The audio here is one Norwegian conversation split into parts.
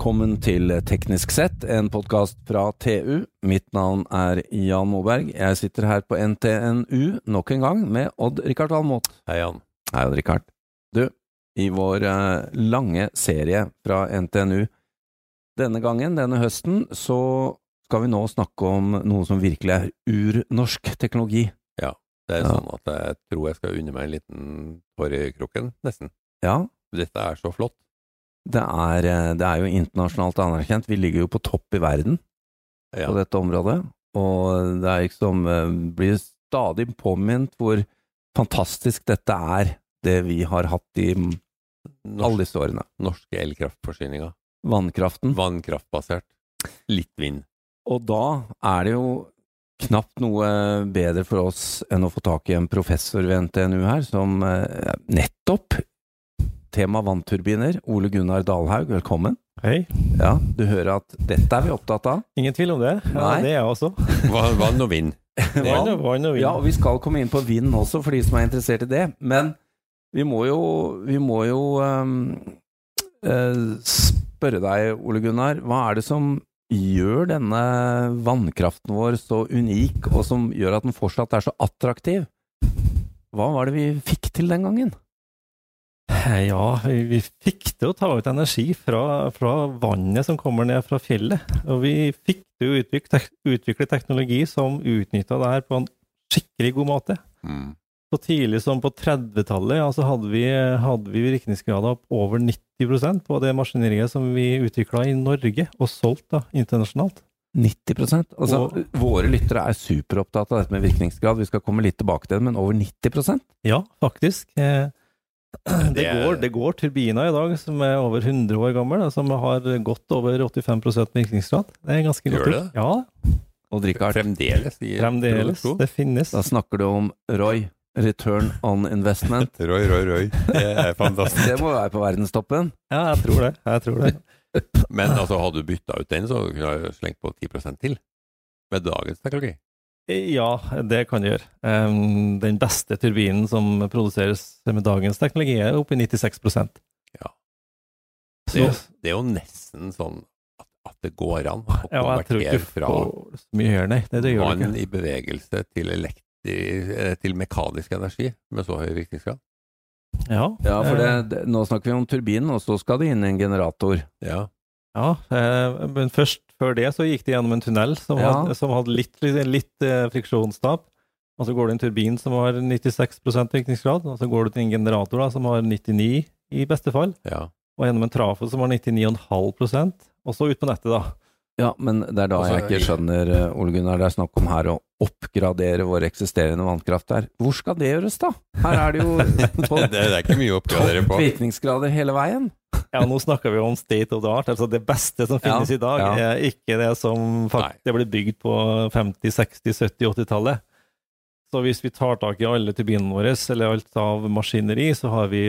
Velkommen til Teknisk sett, en podkast fra TU. Mitt navn er Jan Moberg. Jeg sitter her på NTNU nok en gang med Odd-Rikard Valmot. Hei, Jan. Hei, Odd-Rikard. Du, i vår eh, lange serie fra NTNU denne gangen, denne høsten, så skal vi nå snakke om noe som virkelig er urnorsk teknologi. Ja, Det er Ja. sånn at jeg tror jeg skal unne meg en liten tår i kroken, nesten. Ja, Dette er så flott. Det er, eh, det er jo internasjonalt anerkjent. Vi ligger jo på topp i verden. Ja. på dette området. Og det er liksom eh, blir stadig påminnet hvor fantastisk dette er, det vi har hatt i Norsk, alle disse årene. norske elkraftforsyninger. Vannkraften. Vannkraftbasert. Litt vind. Og da er det jo knapt noe bedre for oss enn å få tak i en professor ved NTNU her, som eh, nettopp Tema vannturbiner. Ole Gunnar Dalhaug, velkommen. Hei. Ja, du hører at dette er vi opptatt av. Ingen tvil om det. Ja, Nei. det er jeg også. Vann, og vind. Vann og vann og vind. Ja, og vi skal komme inn på vind også, for de som er interessert i det. Men vi må jo, vi må jo um, uh, spørre deg, Ole Gunnar, hva er det som gjør denne vannkraften vår så unik, og som gjør at den fortsatt er så attraktiv? Hva var det vi fikk til den gangen? Ja, vi, vi fikk til å ta ut energi fra, fra vannet som kommer ned fra fjellet. Og vi fikk til å utvikle, utvikle teknologi som utnytta det her på en skikkelig god måte. Mm. Så tidlig som på 30-tallet ja, så hadde vi, hadde vi virkningsgrader opp over 90% på det maskineriet som vi utvikla i Norge, og solgt da, internasjonalt. 90 Altså, Og- våre lyttere er superopptatt av dette med virkningsgrad, vi skal komme litt tilbake til det, men over 90% Ja, faktisk. Eh, Det Det går, det går turbiner i dag som er over 100 år gamle, som har gått over 85 virkningsgrad. Det er ganske Gjør godt Gjør det? Ja, Og drikker Fremdeles fremdeles. Det finnes. da snakker du om Roy, return on investment. Roy, Roy, Roy. Det er fantastisk. Det må være på verdenstoppen. Ja, jeg tror det. Jeg tror det. Men altså, hadde du bytta ut den, så kunne du slengt på 10% til. Med dagens teknologi. Ja, det kan det gjøre. Um, Den beste turbinen som produseres med dagens teknologi, er oppe i 96% Ja. Så, Det, det er jo nesten sånn at, at det går an å ja, konvertere fra mye her, nei. Det, det vann ikke. i bevegelse til, elektri, eh, til mekanisk energi med så høy virkningsgrad. Ja, Ja, for det, eh, det, nå snakker vi om turbinen, og så skal det inn en generator. Ja. Ja, eh, men først før det så gikk det gjennom en tunnel som Ja. hadde, som hadde litt, litt, litt eh, friksjonstap. Og så går det en turbin som har 96% virkningsgrad, og så går det til en generator da, som har 99 i beste fall, ja. og gjennom en trafo som har 99,5% og så ut på nettet, da. Ja, men det er da Også, jeg ikke skjønner, eh, Ole Gunnar, det er snakk om her å oppgradere vår eksisterende vannkraft der. Hvor skal det gjøres, da? Her er det jo på det, det er ikke mye på. virkningsgrader hele veien. Ja, nå snakker vi om state of the art, altså det beste som finnes Ja, i dag, ja. er ikke det som faktisk det ble bygd på 50-, 60-, 70-, 80-tallet. Så hvis vi tar tak i alle turbinene våre, eller alt av maskineri, så har vi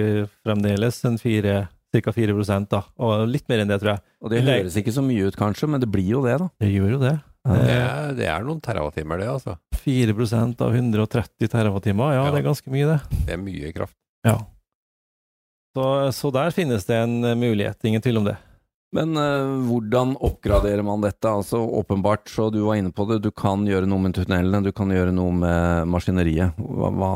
fremdeles en fire, ca. 4 da, og litt mer enn det, tror jeg. Og det høres ikke så mye ut, kanskje, men det blir jo det, da. Det gjør jo det. Det Eh, er, det er noen terawattimer, det, altså. 4% av 130 terawattimer, ja, Ja. det er ganske mye, det. Det er mye kraft. Ja. Så, så der finnes det en eh, mulighet, ingen tvil om det. Men uh, hvordan oppgraderer man dette? Altså Åpenbart, så du var inne på det, du kan gjøre noe med tunnelene, du kan gjøre noe med maskineriet. Hva, hva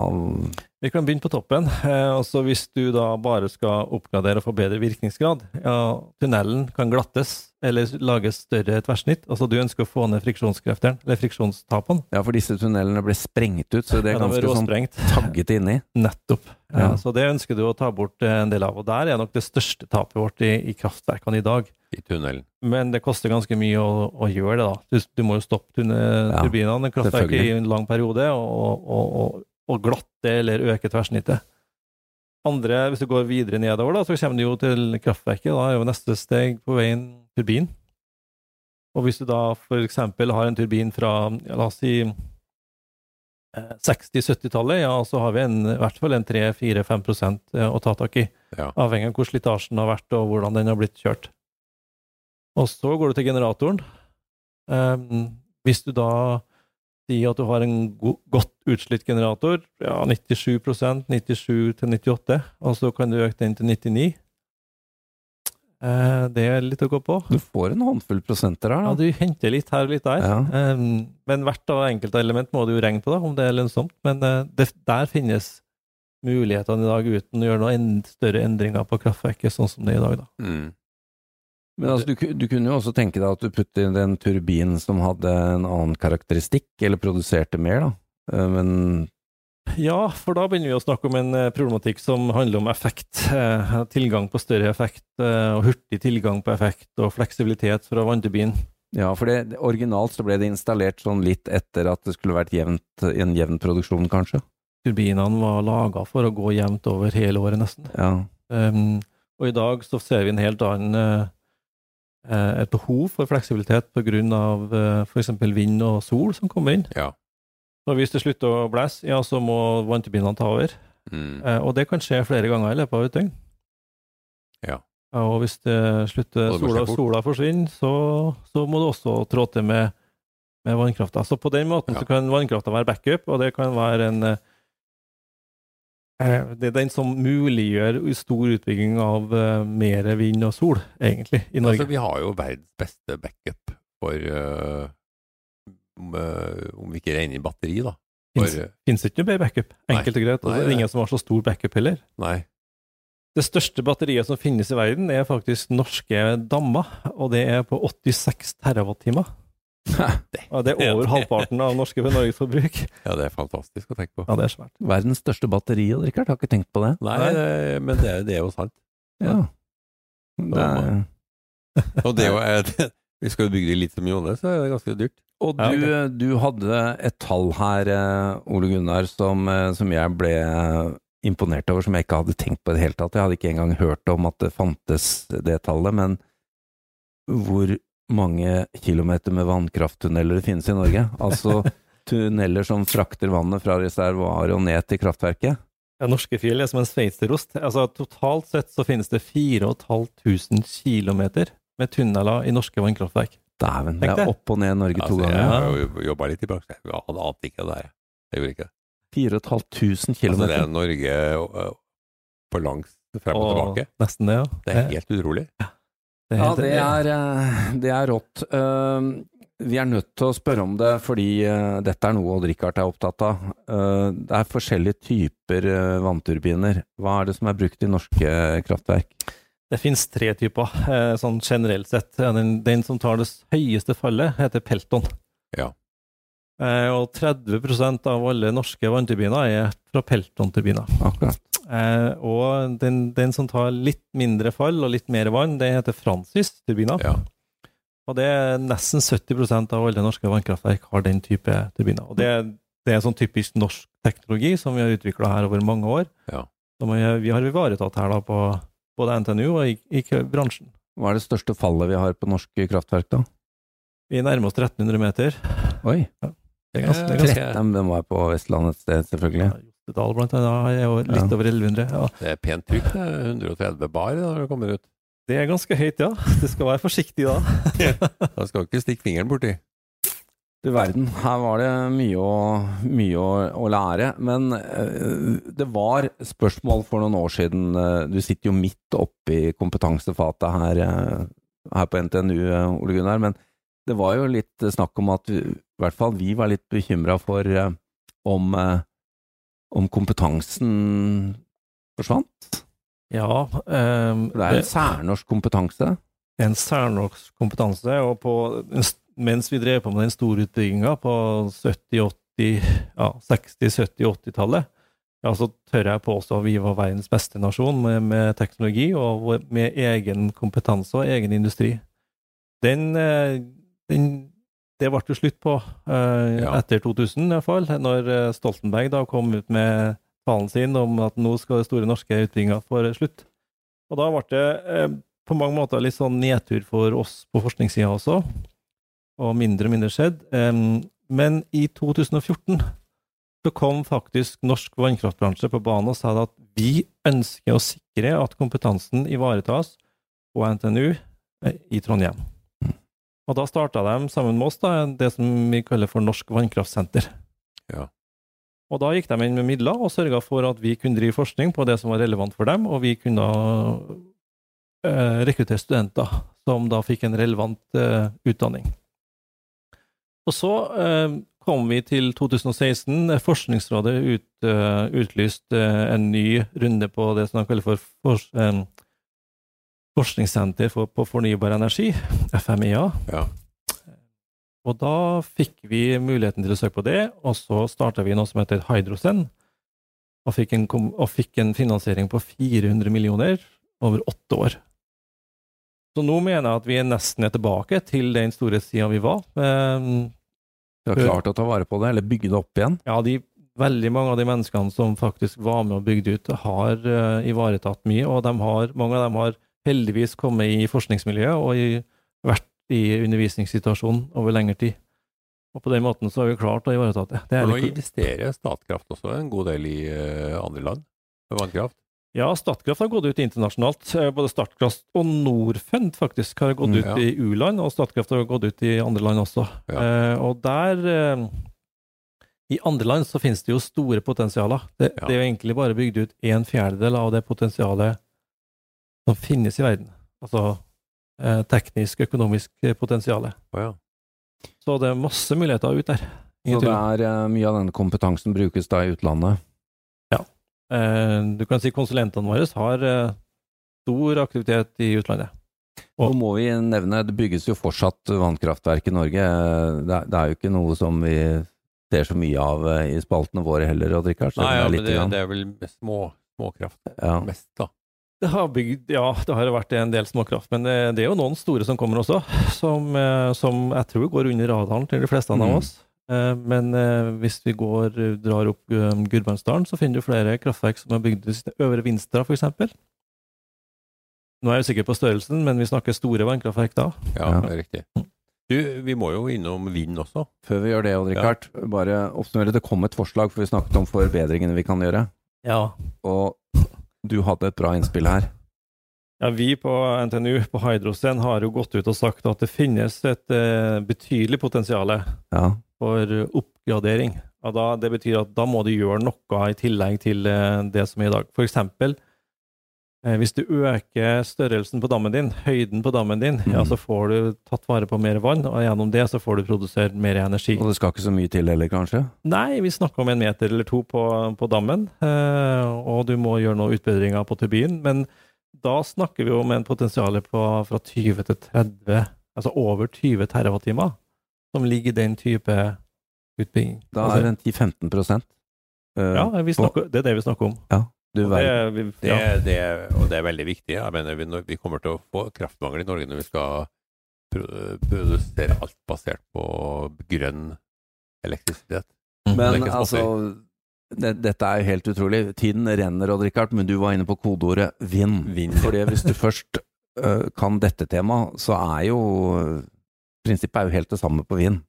Vi kan begynne på toppen. Eh, altså Hvis du da bare skal oppgradere og få bedre virkningsgrad, ja, tunnelen kan glattes eller lages større tverrsnitt. Altså du ønsker å få ned friksjonskreftene, eller friksjonstapene. Ja, for disse tunnelene ble sprengt ut, så det er Ja, de sånn råsprengt. tagget inni. Nettopp. Ja. Ja. Så det ønsker du å ta bort eh, en del av. Og der er nok det største tapet vårt i, i kraftverkene i dag. I tunnelen. Men det koster ganske mye å, å gjøre det, da. Du, du må jo stoppe turbinene, Ja, kraftverket, i en lang periode, og, og, og, og glatte eller øke tverrsnittet. Andre, hvis du går videre nedover, da, så kommer du jo til kraftverket. Da er jo neste steg på veien turbin. Og hvis du da eksempel har en turbin fra, ja, la oss si eh, 60-70-tallet, ja, så har vi en, i hvert fall en 3-4-5 å ta tak i. Ja. Avhengig av hvor slitasjen har vært, og hvordan den har blitt kjørt. Og så går du til generatoren. Um, hvis du da sier at du har en go godt utslitt generator, ja, 97% 97 til 98, og så kan du øke den til 99 Eh, det er litt å gå på. Du får en håndfull prosenter her, Da. Ja, du henter litt her og litt der. Ja. Eh, men hvert av enkelte element må du jo regne på, da, om det er lønnsomt. Men eh, det, der finnes mulighetene i dag uten å gjøre noen en, større endringer på kraftverket, sånn som det er i dag. da. Mm. Men altså, du, du kunne jo også tenke deg at du puttet inn en turbin som hadde en annen karakteristikk, eller produserte mer, da. Eh, Men Ja, for da begynner vi å snakke om en eh, problematikk som handler om effekt. Eh, tilgang på større effekt, og hurtig tilgang på effekt, og fleksibilitet fra vannturbinen. ja, for det, originalt så ble det installert sånn litt etter at det skulle vært jevnt, en jevn produksjon, kanskje. Turbinene var laga for å gå jevnt over hele året, nesten. Ja. Um, og i dag så ser vi en helt annen et behov for fleksibilitet pga. Uh, f.eks. vind og sol som kommer inn. Ja. Og hvis det slutter å blæse, ja, så må vannturbinene ta over. Mm. Eh, og det kan skje flere ganger i løpet av et døgn. Ja. og hvis det slutter, Og sola, sola forsvinner, så, så må du også trå til med, med vannkrafta. Så på den måten Ja. så kan vannkrafta være backup, og det kan være en eh, eh, Det er den som muliggjør stor utbygging av uh, mer vind og sol, egentlig, i Norge. Altså, vi har jo verdens beste backup for uh, om, om vi ikke regner inn batteri, da. For, Finnes, det ikke noe bedre backup, Nei. enkelt og greit. Nei, det er ingen som har så stor backup heller. nei. Det største batteriet som finnes i verden, er faktisk norske dammer, og det er på 86 terawattimer. Og det er over halvparten av norske Norges forbruk. Ja, det er fantastisk å tenke på. Ja, det er svært. Verdens største batteri, og Rikard, har ikke tenkt på det. Nei, Nei. det, men det, det er jo sant. Ja. Det er, Og det er jo er- Vi skal jo bygge det litt som Jone, så er det ganske dyrt. og Ja, du, du hadde et tall her, eh, Ole Gunnar, som, eh, som jeg ble imponert over, som jeg ikke hadde tenkt på i det hele tatt. Jeg hadde ikke engang hørt om at det fantes det tallet, men hvor mange kilometer med vannkrafttunneler det finnes i Norge? Altså tunneler som frakter vannet fra reservoaret og ned til kraftverket? Ja, norske fjell er som en sveitserost. Altså, totalt sett så finnes det 4500 km med tunneler i norske vannkraftverk. Dæven, det er opp og ned Norge to Altså, jeg ganger. har jo jobba litt i bransjen. Jeg hadde ante ikke det der. Jeg gjorde ikke det. 4500 Altså, det er Norge øh, på langs frem og tilbake. Nesten det, ja. Det er helt utrolig. Det Ja, det er, eh, det er rått. Eh, Vi er nødt til å spørre om det, fordi eh, dette er noe Odd-Rikard er opptatt av. Eh, Det er forskjellige typer vannturbiner. Hva er det som er brukt i norske kraftverk? Det finnes tre typer, eh, sånn generelt sett. Den, den som tar det høyeste fallet, heter Pelton. Ja. Eh, og 30% av alle norske vannturbiner er fra Pelton-turbiner. Eh, og den, den som tar litt mindre fall og litt mer vann, det heter Francis-turbiner. Ja. Og det er nesten 70% av alle norske vannkraftverk har den type turbiner. Og det, det er sånn typisk norsk teknologi som vi har utvikla her over mange år. Ja. Som vi, har ivaretatt her da på både NTNU og i, i bransjen. Hva er det største fallet vi har på norske kraftverk, da? Vi nærmer oss 1300 meter. Oi! Det er ganske, det er ganske Tretten, den var på Vestlandet et sted, selvfølgelig. Jostedal blant annet er jo litt Ja. over 1100. Ja. Det er pent trygt. Det er 130 bar når du kommer ut. Det er ganske høyt, ja. Du skal være forsiktig da. Da skal du ikke stikke fingeren borti. Du verden, her var det mye å, mye å, å lære. Men uh, det var spørsmål for noen år siden. Uh, du sitter jo midt oppi kompetansefatet her, uh, her på NTNU, Ole Gunnar. Men det var jo litt snakk om at vi, i hvert fall vi var litt bekymra for eh, om, eh, om kompetansen forsvant. Ja, Um, det er en særnorsk kompetanse. en særnorsk kompetanse, og på, mens vi drev på med den store utbygginga på 70-, 80-, ja, 60-, 70-, 80-tallet, ja, så tør jeg påstå at vi var verdens beste nasjon med, med teknologi og med egen kompetanse og egen industri. Den, den det ble det slutt på eh, Ja. etter 2000, i hvert fall, når eh, Stoltenberg da kom ut med talen sin om at nå skal det store norske utbygginga få slutt. Og da ble det eh, på mange måter litt sånn nedtur for oss på forskningssida også, og mindre og mindre skjedd. Um, men i 2014 så kom faktisk norsk vannkraftbransje på banen og sa at vi ønsker å sikre at kompetansen ivaretas på NTNU eh, i Trondheim. Og da starta de sammen med oss da, det som vi kaller for Norsk vannkraftsenter. Ja. Og da gikk de inn med midler og sørga for at vi kunne drive forskning på det som var relevant for dem, og vi kunne eh, rekruttere studenter som da fikk en relevant eh, utdanning. Og så eh, kom vi til 2016. Forskningsrådet ut, eh, utlyste eh, en ny runde på det som de kaller for for eh, Forskningssenter for, på fornybar energi, FMEA. Ja. Og da fikk vi muligheten til å søke på det, og så starta vi noe som heter Hydrocen, og fikk en, og fikk en finansiering på 400 millioner over åtte år. Så nå mener jeg at vi er nesten er tilbake til den store sida vi var. Eh, Du har klart å ta vare på det, eller bygge det opp igjen? Ja, de, veldig mange av de menneskene som faktisk var med og bygde ut, har uh, ivaretatt mye, og de har, mange av dem har heldigvis kommet i forskningsmiljøet og i, vært i undervisningssituasjonen over lengre tid. Og på den måten så har vi klart å ivareta det. det er nå investerer Statkraft også en god del i eh, andre land med vannkraft. ja, Statkraft har gått ut internasjonalt. Eh, Både Statkraft og Norfund faktisk har gått Mm, ut ja. i U-land, og Statkraft har gått ut i andre land også. Ja. Eh, og der eh, I andre land så finnes det jo store potensialer. Det, Ja. det er jo egentlig bare bygd ut en fjerdedel av det potensialet som finnes i verden. Altså eh, teknisk, økonomisk eh, potensial. Oh, ja. Så det er masse muligheter ut der. Så det er eh, mye av denne kompetansen brukes da i utlandet? Eh, du kan si konsulentene våre har eh, stor aktivitet i utlandet. Og må vi nevne, det bygges jo fortsatt vannkraftverk i Norge. Det er, det er jo ikke noe som vi ser så mye av eh, i spaltene våre heller, Odd Rikard. Nei, ja, det er det er vel små, småkraft Ja. mest, da. Det har bygd, ja, det har vært en del småkraft, men det, det er jo noen store som kommer også, som, eh, som jeg tror går under radaren til de fleste Mm. av oss. Eh, Men eh, hvis vi går, drar opp Gudbrandsdalen, så finner du flere kraftverk som er bygd i Øvre Vinstra, for eksempel. Nå er jeg usikker på størrelsen, men vi snakker store vannkraftverk da. Ja, Ja. det er riktig. Du, vi må jo innom vind også. Før vi gjør det, Odd Rikard, bare oppsummere. Det kom et forslag, for vi snakket om forbedringene vi kan gjøre. Ja. Og du hadde et bra innspill her. Ja, Vi på NTNU på Hydrosten har jo gått ut og sagt at det finnes et eh, betydelig potensial Ja. for oppgradering. Og da, det betyr at da må du gjøre noe i tillegg til eh, det som er i dag. For eksempel, hvis du øker størrelsen på dammen din, høyden på dammen din, ja, Mhm. så får du tatt vare på mer vann, og gjennom det så får du produsert mer energi. Og det skal ikke så mye til heller, kanskje? Nei, vi snakker om en meter eller to på, på dammen, eh, og du må gjøre noen utbedringer på turbinen. Men da snakker vi om en potensial på fra 20 til 30, altså over 20 TWh, som ligger i den type utbygging. Da Altså, er det en 10-15 prosent. Eh, ja, vi snakker, det er det vi snakker om. Du Og det, vi, ja. det, og det er veldig viktig. Jeg mener, vi, vi kommer til å få kraftmangel i Norge når vi skal produsere alt basert på grønn elektrisitet. Men det er Men altså det, Dette er helt utrolig. Tiden renner, Odd Rikard, men du var inne på kodeordet vind. Vind. Fordi hvis du først øh, kan dette temaet, så er jo Prinsippet er jo helt det samme på vind.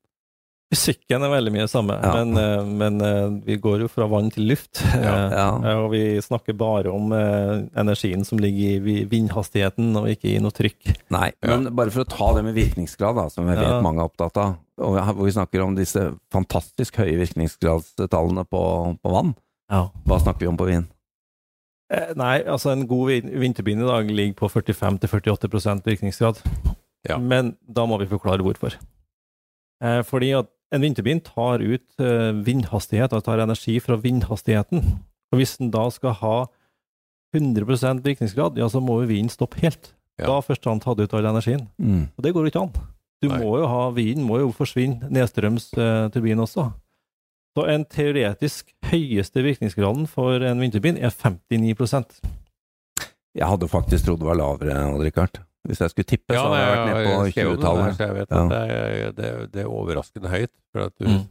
Fysikken er veldig mye det samme, Ja. men, eh, men eh, vi går jo fra vann til luft. Ja. Eh, Ja. Og vi snakker bare om energien som ligger i vi- vindhastigheten, og ikke i noe trykk. Nei, Ja. men bare for å ta det med virkningsgrad, da, som jeg vet Ja. mange er opptatt av, og hvor vi snakker om disse fantastisk høye virkningsgradstallene på, på vann, Ja. hva snakker vi om på vind? Eh, Nei, altså en god vinterbind i dag ligger på 45-48% virkningsgrad. Ja. Men da må vi forklare hvorfor. Eh, fordi at en vinterbil tar ut eh, vindhastighet, og tar energi fra vindhastigheten. Og hvis den da skal ha 100 virkningsgrad, ja, så må jo vinden stoppe helt. Ja. Da først har han tatt ut all energien. Mm. Og det går jo ikke an. Du Nei. må jo ha Vinden må jo forsvinne nedstrøms eh, turbin også. Så en teoretisk høyeste virkningsgraden for en vindturbin er 59 Jeg hadde faktisk trodd det var lavere, Odd Rikard. Hvis jeg skulle tippe, så hadde jeg vært nede på jeg skrev om det der, 20-tallet. jeg vet Ja. at det er, det, det er overraskende høyt. For at du, Mm.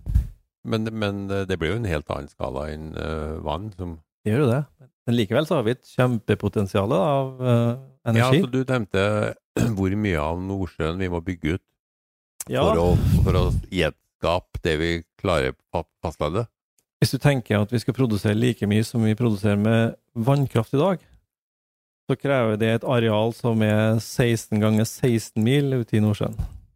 men, men det blir jo en helt annen skala enn uh, vann. Som, Det gjør jo det. Men likevel så har vi et kjempepotensial av energi. ja, så du nevnte hvor mye av Nordsjøen vi må bygge ut Ja, for, å, for å gjenskape det vi klarer på fastlandet. hvis du tenker at vi skal produsere like mye som vi produserer med vannkraft i dag, så krever det et areal som er 16 ganger 16 mil ute i Nordsjøen.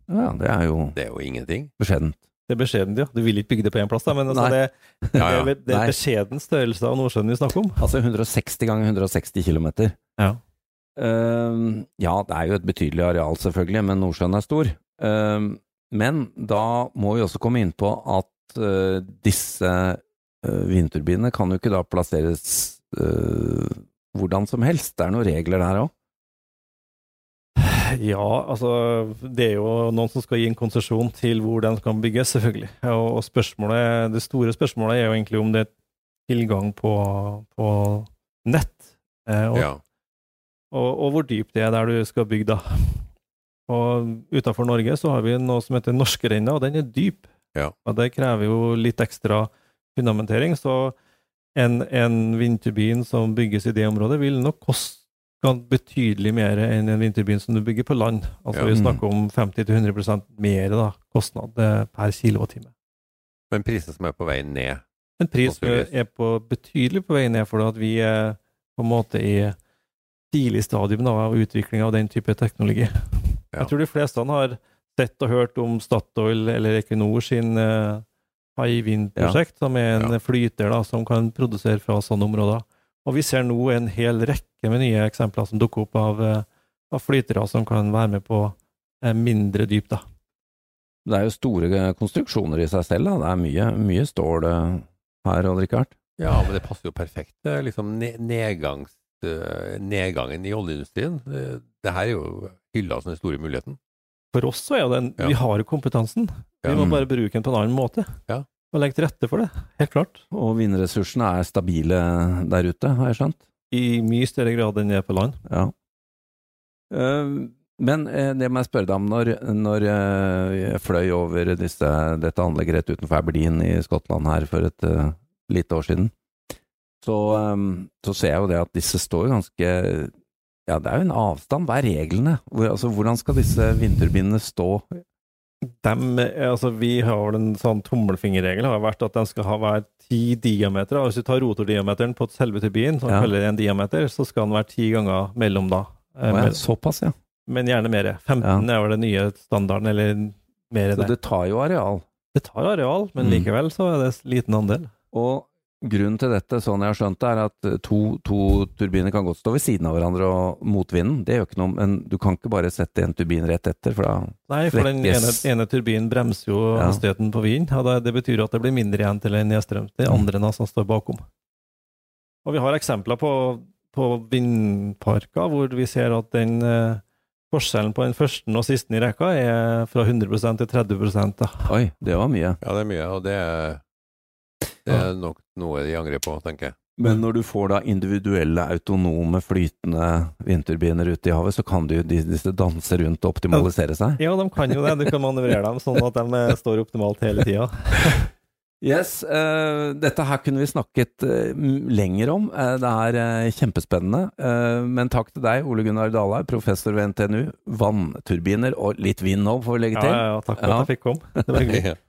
Ja, det er jo Det er jo ingenting. beskjedent. Det er beskjedent, ja. Du vil ikke bygge det på én plass, da, men altså det, Ja, ja. det, er- det er beskjeden størrelse av Nordsjøen vi snakker om. Altså 160 ganger 160 km. Ja. Uh, ja, det er jo et betydelig areal selvfølgelig, men Nordsjøen er stor. Uh, men da må vi også komme inn på at uh, disse uh, vindturbinene kan jo ikke da plasseres eh, hvordan som helst. Det er noen regler der òg. Ja, altså det er jo noen som skal gi en konsesjon til hvor den kan bygges, selvfølgelig. Og, og spørsmålet, det store spørsmålet er jo egentlig om det er tilgang på, på nett. Eh, og, Ja. og, og hvor dypt det er der du skal bygge, da. Og utenfor Norge så har vi noe som heter Norskerenna, og den er dyp. Ja. Og det krever jo litt ekstra fundamentering, så en, en vindturbin som bygges i det området, vil nok koste betydelig mer enn en vindturbin som du bygger på land. Altså Ja. vi snakker om 50-100% mer da, kostnad eh, per kilowattime. Men priser som er på vei ned. En pris som er på, betydelig på vei ned, for at vi er på en måte i tidlig stadium av utvikling av den type teknologi. Ja. Jeg tror de fleste har sett og hørt om Statoil eller Equinor sin uh, Hywind-prosjekt, som er en Ja. flyter da, som kan produsere fra sånne områder. Og vi ser nå en hel rekke med nye eksempler som dukker opp av, eh, av flytere som kan være med på eh, mindre dyp. da. Det er jo store konstruksjoner i seg selv, da. Det er mye, mye stål eh, her, Odd Rikard. Ja, men det passer jo perfekt. Det er liksom nedgangs, eh, nedgangen i oljeindustrien. Det, det her er jo hylla som den store muligheten. For oss så er jo den, Ja. vi har jo kompetansen. Vi Ja. må bare bruke den på en annen måte. Ja. Og legge til rette for det. Helt klart. Og vindressursene er stabile der ute, har jeg skjønt. I mye større grad enn det er på land. Ja. Eh, Men eh, det må jeg spørre deg om. Når, når eh, jeg fløy over disse, dette anlegget rett utenfor Aberdeen i Skottland her for et uh, lite år siden, så, um, så ser jeg jo det at disse står ganske Ja, det er jo en avstand. Hva er reglene? Hvor, altså, hvordan skal disse vindturbinene stå? Dem, altså, vi har vel en sånn tommelfingerregel har vært at den skal ha hver ti diameter. Hvis du tar rotordiameteren på selve turbinen, som Ja. det en diameter, så skal den være ti ganger mellom da. Eh, ja, såpass, ja. men gjerne mer. 15 er vel den nye standarden, eller mer enn det. Så det tar jo areal. Det tar areal, men Mm. likevel så er det liten andel. Og grunnen til dette, sånn jeg har skjønt det, er at eh, to, to turbiner kan godt stå ved siden av hverandre og mot vinden. Det gjør ikke noe, men du kan ikke bare sette en turbin rett etter, for da Nei, for den ene, ene turbinen bremser jo Ja. hastigheten på vinden. og det, det betyr at det blir mindre igjen til en nedstrøm. Det Mm. andre som står bakom. Og vi har eksempler på, på vindparker hvor vi ser at den eh, forskjellen på den første og siste i rekka er fra 100% til 30 da. Oi, det var mye. Ja, det er mye, og det er, det er nok noe de angrer på, tenker jeg. Men når du får da individuelle, autonome, flytende vindturbiner ute i havet, så kan de, de, disse danse rundt og optimalisere seg? Ja, de kan jo det. Du kan manøvrere dem sånn at de eh, står optimalt hele tida. Yes, uh, dette her kunne vi snakket uh, lenger om. Uh, det er kjempespennende. Eh, men takk til deg, Ole Gunnar Dalhaug, professor ved NTNU. Vannturbiner og litt vind nå, får vi legge Ja, til. ja, ja, takk for Ja. at jeg fikk komme. Det var hyggelig.